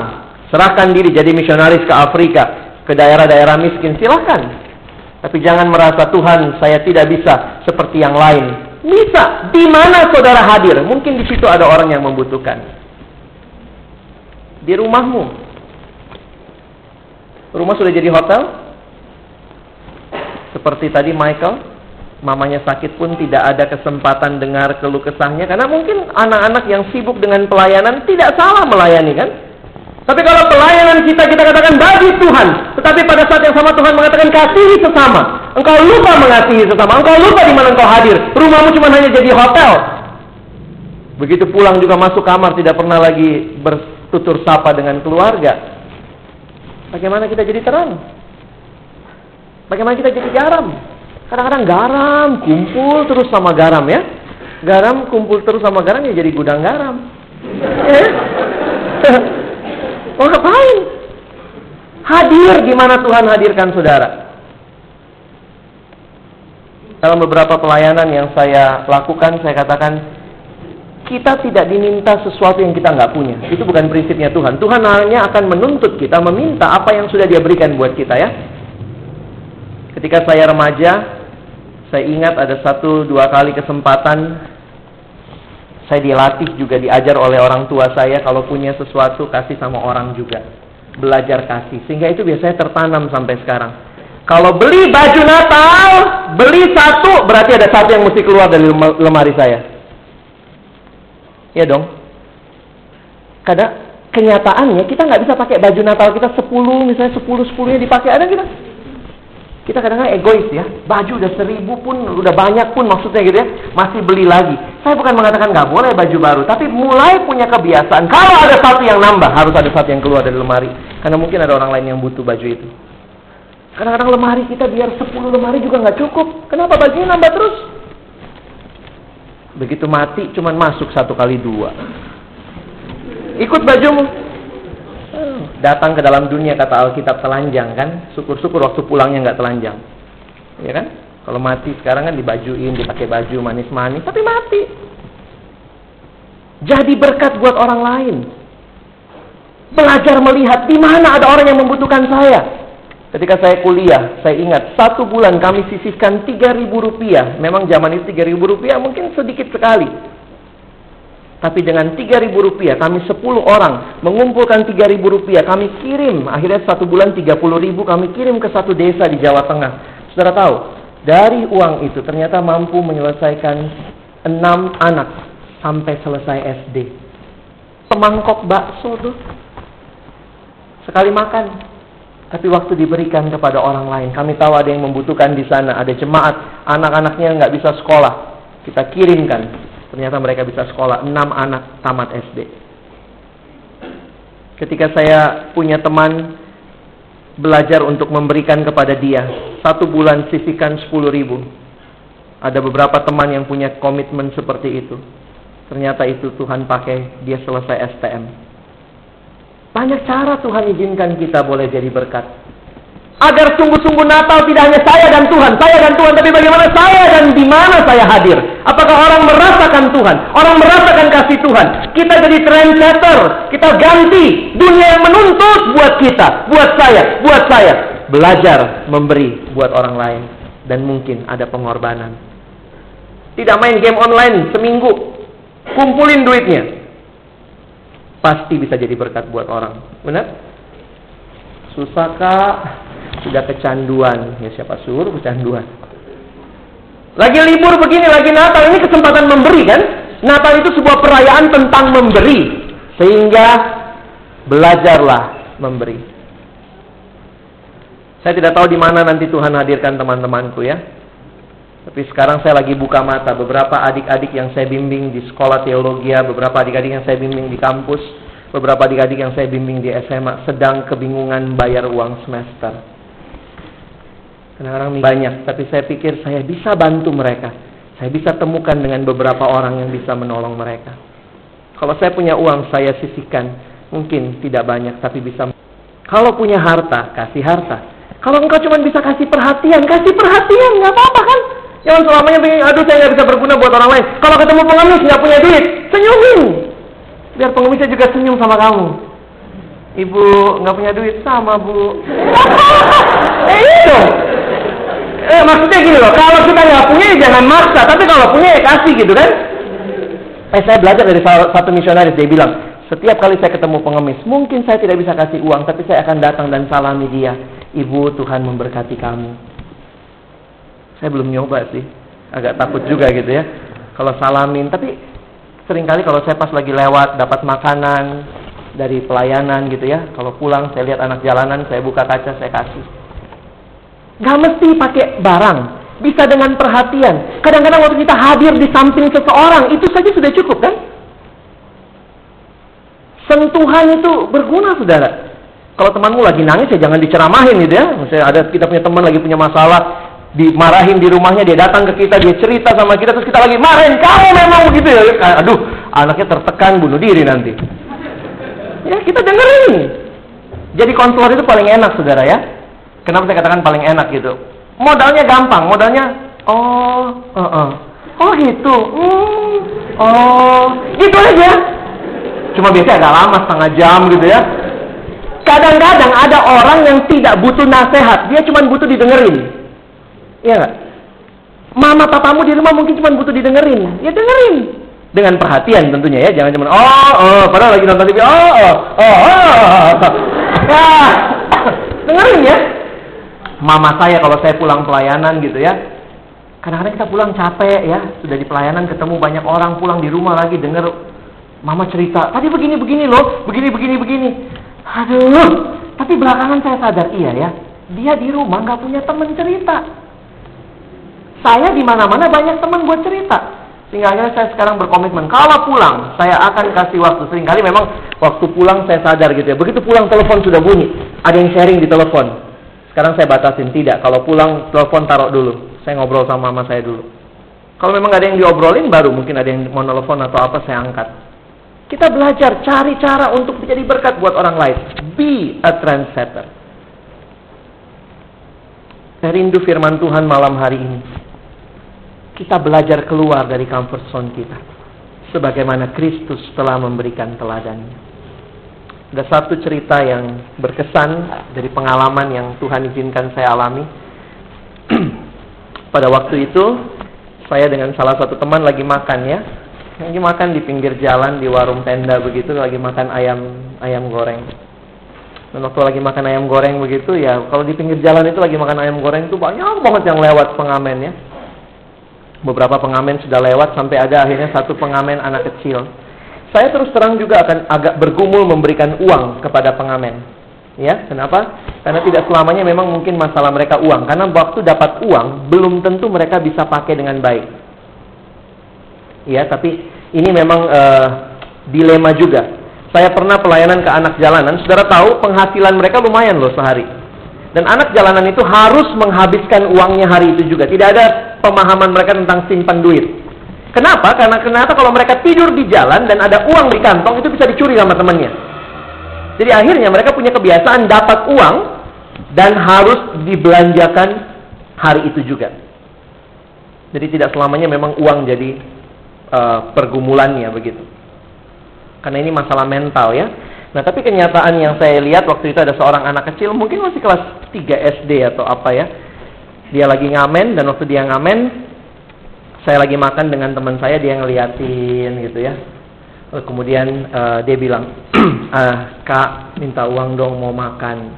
serahkan diri jadi misionaris ke Afrika, ke daerah-daerah miskin, silahkan. Tapi jangan merasa Tuhan saya tidak bisa seperti yang lain. Bisa. Di mana saudara hadir? Mungkin di situ ada orang yang membutuhkan. Di rumahmu. Rumah sudah jadi hotel? Seperti tadi Michael, mamanya sakit pun tidak ada kesempatan dengar keluh kesahnya. Karena mungkin anak-anak yang sibuk dengan pelayanan tidak salah melayani kan? Tapi kalau pelayanan kita kita katakan bagi Tuhan. Tetapi pada saat yang sama Tuhan mengatakan kasihi sesama. Engkau lupa mengasihi sesama. Engkau lupa di mana engkau hadir. Rumahmu cuma hanya jadi hotel. Begitu pulang juga masuk kamar tidak pernah lagi bertutur sapa dengan keluarga. Bagaimana kita jadi terang bagaimana kita jadi garam Kadang-kadang garam kumpul terus sama garam ya. Garam kumpul terus sama garam ya jadi gudang garam. Eh? Mau ngapain? Hadir di mana Tuhan hadirkan saudara. Dalam beberapa pelayanan yang saya lakukan, saya katakan kita tidak diminta sesuatu yang kita nggak punya. Itu bukan prinsipnya Tuhan. Tuhan hanya akan menuntut kita meminta apa yang sudah Dia berikan buat kita ya. Ketika saya remaja, saya ingat ada satu dua kali kesempatan saya dilatih juga diajar oleh orang tua saya kalau punya sesuatu kasih sama orang juga. Belajar kasih. Sehingga itu biasanya tertanam sampai sekarang. Kalau beli baju Natal, beli satu berarti ada satu yang mesti keluar dari lemari saya. Ya dong. Kadang kenyataannya kita nggak bisa pakai baju Natal kita 10 misalnya 10 10 nya dipakai ada kita kita kadang-kadang egois ya. Baju udah seribu pun, udah banyak pun maksudnya gitu ya. Masih beli lagi. Saya bukan mengatakan nggak boleh baju baru. Tapi mulai punya kebiasaan. Kalau ada satu yang nambah, harus ada satu yang keluar dari lemari. Karena mungkin ada orang lain yang butuh baju itu. Kadang-kadang lemari kita biar 10 lemari juga nggak cukup. Kenapa bajunya nambah terus? Begitu mati cuman masuk satu kali dua. Ikut bajumu. Datang ke dalam dunia kata Alkitab telanjang kan? Syukur-syukur waktu pulangnya nggak telanjang. Ya kan? Kalau mati sekarang kan dibajuin, dipakai baju manis-manis, tapi mati. Jadi berkat buat orang lain. Belajar melihat di mana ada orang yang membutuhkan saya. Ketika saya kuliah, saya ingat satu bulan kami sisihkan tiga ribu rupiah. Memang zaman itu tiga ribu rupiah mungkin sedikit sekali. Tapi dengan tiga ribu rupiah, kami sepuluh orang mengumpulkan tiga ribu rupiah, kami kirim. Akhirnya satu bulan tiga puluh ribu kami kirim ke satu desa di Jawa Tengah. Saudara tahu, dari uang itu ternyata mampu menyelesaikan enam anak sampai selesai SD. Semangkok bakso tuh. Sekali makan. Tapi waktu diberikan kepada orang lain, kami tahu ada yang membutuhkan di sana, ada jemaat, anak-anaknya nggak bisa sekolah, kita kirimkan Ternyata mereka bisa sekolah. Enam anak tamat SD. Ketika saya punya teman belajar untuk memberikan kepada dia. Satu bulan sisihkan sepuluh ribu. Ada beberapa teman yang punya komitmen seperti itu. Ternyata itu Tuhan pakai dia selesai STM. Banyak cara Tuhan izinkan kita boleh jadi berkat agar sungguh-sungguh Natal tidak hanya saya dan Tuhan, saya dan Tuhan, tapi bagaimana saya dan di mana saya hadir. Apakah orang merasakan Tuhan, orang merasakan kasih Tuhan. Kita jadi trendsetter, kita ganti dunia yang menuntut buat kita, buat saya, buat saya. Belajar memberi buat orang lain dan mungkin ada pengorbanan. Tidak main game online seminggu, kumpulin duitnya. Pasti bisa jadi berkat buat orang. Benar? Susah kak? Sudah kecanduan. Ya siapa suruh kecanduan? Lagi libur begini, lagi Natal, ini kesempatan memberi kan? Natal itu sebuah perayaan tentang memberi. Sehingga belajarlah memberi. Saya tidak tahu di mana nanti Tuhan hadirkan teman-temanku ya. Tapi sekarang saya lagi buka mata beberapa adik-adik yang saya bimbing di sekolah teologi, beberapa adik-adik yang saya bimbing di kampus, beberapa adik-adik yang saya bimbing di SMA sedang kebingungan bayar uang semester. Kadang-kadang banyak, tapi saya pikir saya bisa bantu mereka. Saya bisa temukan dengan beberapa orang yang bisa menolong mereka. Kalau saya punya uang, saya sisihkan. Mungkin tidak banyak, tapi bisa. Kalau punya harta, kasih harta. Kalau engkau cuma bisa kasih perhatian, kasih perhatian, nggak apa-apa kan? Jangan selamanya begini, aduh saya nggak bisa berguna buat orang lain. Kalau ketemu pengemis nggak punya duit, senyumin. Biar pengemisnya juga senyum sama kamu. Ibu nggak punya duit sama bu. eh itu. Eh maksudnya gini loh, kalau kita nggak punya ya jangan maksa, tapi kalau punya ya kasih gitu kan? Eh saya belajar dari satu misionaris dia bilang, setiap kali saya ketemu pengemis, mungkin saya tidak bisa kasih uang, tapi saya akan datang dan salami dia. Ibu Tuhan memberkati kamu. Saya belum nyoba sih, agak takut juga gitu ya. Kalau salamin, tapi sering kali kalau saya pas lagi lewat dapat makanan dari pelayanan gitu ya, kalau pulang saya lihat anak jalanan, saya buka kaca, saya kasih. Gak mesti pakai barang. Bisa dengan perhatian. Kadang-kadang waktu kita hadir di samping seseorang, itu saja sudah cukup kan? Sentuhan itu berguna, saudara. Kalau temanmu lagi nangis, ya jangan diceramahin gitu ya. Misalnya ada kita punya teman lagi punya masalah, dimarahin di rumahnya, dia datang ke kita, dia cerita sama kita, terus kita lagi marahin, kamu memang begitu ya. Aduh, anaknya tertekan, bunuh diri nanti. Ya, kita dengerin. Jadi konselor itu paling enak, saudara ya. Kenapa saya katakan paling enak gitu? Modalnya gampang, modalnya oh, uh -uh. oh gitu, hmm, oh, gitu aja. Cuma biasanya agak lama setengah jam gitu ya. Kadang-kadang ada orang yang tidak butuh nasihat, dia cuma butuh didengerin. Iya nggak? Mama papamu di rumah mungkin cuma butuh didengerin, ya dengerin dengan perhatian tentunya ya, jangan cuma oh, oh, padahal lagi nonton TV, oh, oh, oh, oh, oh. Nah, dengerin ya, mama saya kalau saya pulang pelayanan gitu ya. Kadang-kadang kita pulang capek ya, sudah di pelayanan ketemu banyak orang, pulang di rumah lagi denger mama cerita, tadi begini-begini loh, begini-begini begini. Aduh, tapi belakangan saya sadar iya ya, dia di rumah nggak punya teman cerita. Saya di mana-mana banyak teman buat cerita. Sehingga akhirnya saya sekarang berkomitmen, kalau pulang saya akan kasih waktu. Seringkali memang waktu pulang saya sadar gitu ya. Begitu pulang telepon sudah bunyi, ada yang sharing di telepon. Sekarang saya batasin tidak. Kalau pulang telepon taruh dulu. Saya ngobrol sama mama saya dulu. Kalau memang ada yang diobrolin baru mungkin ada yang mau telepon atau apa saya angkat. Kita belajar cari cara untuk menjadi berkat buat orang lain. Be a trendsetter. Saya rindu firman Tuhan malam hari ini. Kita belajar keluar dari comfort zone kita. Sebagaimana Kristus telah memberikan teladannya. Ada satu cerita yang berkesan dari pengalaman yang Tuhan izinkan saya alami. Pada waktu itu, saya dengan salah satu teman lagi makan ya. Lagi makan di pinggir jalan di warung tenda begitu lagi makan ayam ayam goreng. Dan waktu lagi makan ayam goreng begitu ya kalau di pinggir jalan itu lagi makan ayam goreng itu banyak banget yang lewat pengamen ya. Beberapa pengamen sudah lewat sampai ada akhirnya satu pengamen anak kecil saya terus terang juga akan agak bergumul memberikan uang kepada pengamen ya kenapa karena tidak selamanya memang mungkin masalah mereka uang karena waktu dapat uang belum tentu mereka bisa pakai dengan baik ya tapi ini memang uh, dilema juga. Saya pernah pelayanan ke anak jalanan, saudara tahu penghasilan mereka lumayan loh sehari. Dan anak jalanan itu harus menghabiskan uangnya hari itu juga. Tidak ada pemahaman mereka tentang simpan duit. Kenapa? Karena kenapa kalau mereka tidur di jalan dan ada uang di kantong itu bisa dicuri sama temannya. Jadi akhirnya mereka punya kebiasaan dapat uang dan harus dibelanjakan hari itu juga. Jadi tidak selamanya memang uang jadi uh, pergumulannya begitu. Karena ini masalah mental ya. Nah, tapi kenyataan yang saya lihat waktu itu ada seorang anak kecil, mungkin masih kelas 3 SD atau apa ya. Dia lagi ngamen dan waktu dia ngamen saya lagi makan dengan teman saya dia ngeliatin gitu ya. Kemudian uh, dia bilang, ah, "Kak, minta uang dong mau makan."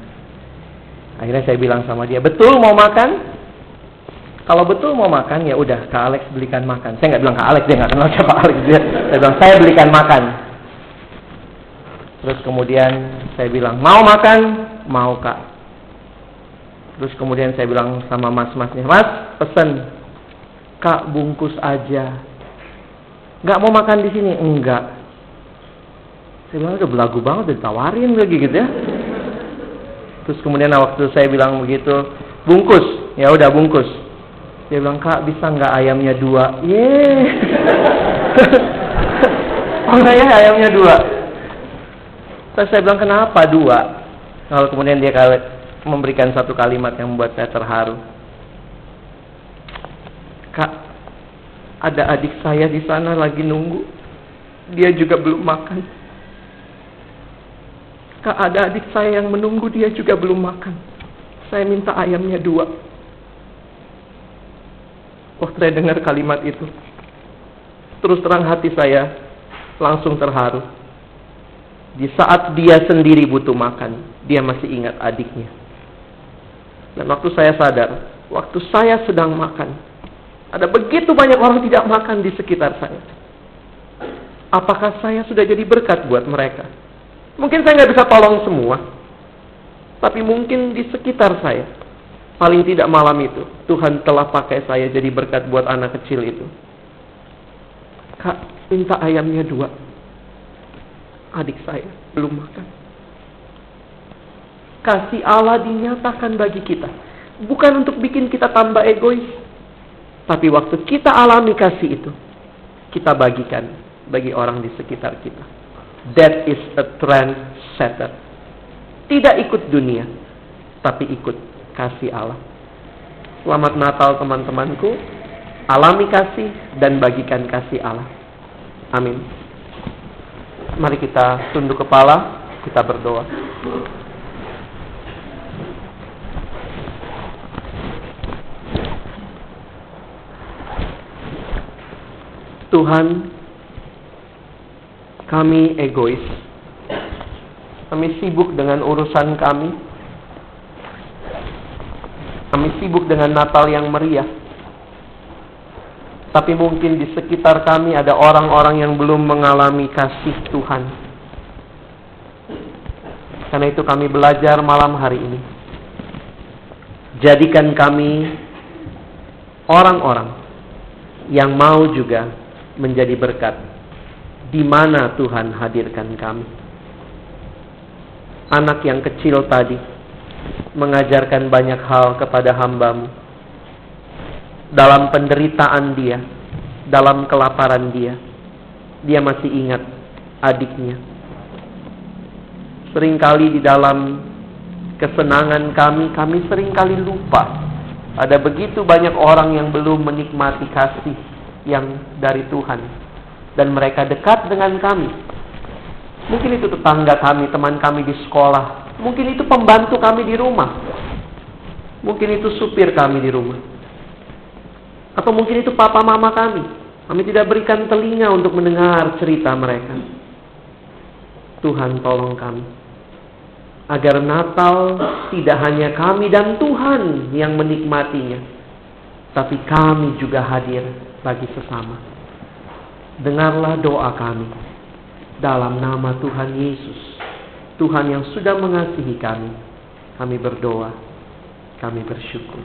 Akhirnya saya bilang sama dia, "Betul mau makan?" Kalau betul mau makan ya udah Kak Alex belikan makan. Saya nggak bilang Kak Alex dia nggak kenal siapa Alex dia. Saya bilang saya belikan makan. Terus kemudian saya bilang mau makan, mau Kak. Terus kemudian saya bilang sama mas-masnya, Mas pesen Kak bungkus aja. Nggak mau makan di sini? Enggak. Saya bilang udah belagu banget ditawarin lagi gitu ya. Terus kemudian waktu saya bilang begitu, bungkus, ya udah bungkus. Dia bilang, kak bisa nggak ayamnya dua? Yeay. oh ya ayamnya dua. Terus saya bilang, kenapa dua? Lalu kemudian dia memberikan satu kalimat yang membuat saya terharu. Kak, ada adik saya di sana lagi nunggu. Dia juga belum makan. Kak, ada adik saya yang menunggu, dia juga belum makan. Saya minta ayamnya dua. Waktu saya dengar kalimat itu, terus terang hati saya langsung terharu. Di saat dia sendiri butuh makan, dia masih ingat adiknya. Dan waktu saya sadar, waktu saya sedang makan, ada begitu banyak orang tidak makan di sekitar saya. Apakah saya sudah jadi berkat buat mereka? Mungkin saya nggak bisa tolong semua, tapi mungkin di sekitar saya Paling tidak malam itu, Tuhan telah pakai saya jadi berkat buat anak kecil itu. Kak, minta ayamnya dua. Adik saya belum makan. Kasih Allah dinyatakan bagi kita. Bukan untuk bikin kita tambah egois. Tapi waktu kita alami kasih itu, kita bagikan bagi orang di sekitar kita. That is a trend setter. Tidak ikut dunia, tapi ikut kasih Allah. Selamat Natal teman-temanku. Alami kasih dan bagikan kasih Allah. Amin. Mari kita tunduk kepala, kita berdoa. Tuhan, kami egois. Kami sibuk dengan urusan kami, kami sibuk dengan Natal yang meriah. Tapi mungkin di sekitar kami ada orang-orang yang belum mengalami kasih Tuhan. Karena itu kami belajar malam hari ini. Jadikan kami orang-orang yang mau juga menjadi berkat di mana Tuhan hadirkan kami. Anak yang kecil tadi mengajarkan banyak hal kepada hambamu. Dalam penderitaan dia, dalam kelaparan dia, dia masih ingat adiknya. Seringkali di dalam kesenangan kami, kami sering kali lupa. Ada begitu banyak orang yang belum menikmati kasih yang dari Tuhan. Dan mereka dekat dengan kami. Mungkin itu tetangga kami, teman kami di sekolah. Mungkin itu pembantu kami di rumah. Mungkin itu supir kami di rumah. Atau mungkin itu papa mama kami. Kami tidak berikan telinga untuk mendengar cerita mereka. Tuhan tolong kami agar Natal tidak hanya kami dan Tuhan yang menikmatinya, tapi kami juga hadir bagi sesama. Dengarlah doa kami dalam nama Tuhan Yesus, Tuhan yang sudah mengasihi kami. Kami berdoa, kami bersyukur.